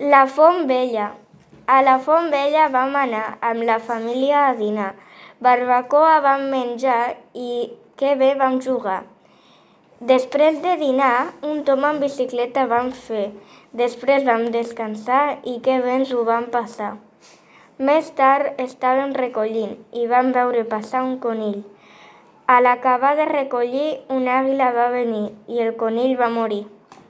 La Font Vella. A la Font Vella vam anar amb la família a dinar. Barbacoa vam menjar i que bé vam jugar. Després de dinar, un tomb en bicicleta vam fer. Després vam descansar i que bé ens ho vam passar. Més tard estàvem recollint i vam veure passar un conill. A l'acabar de recollir, una àguila va venir i el conill va morir.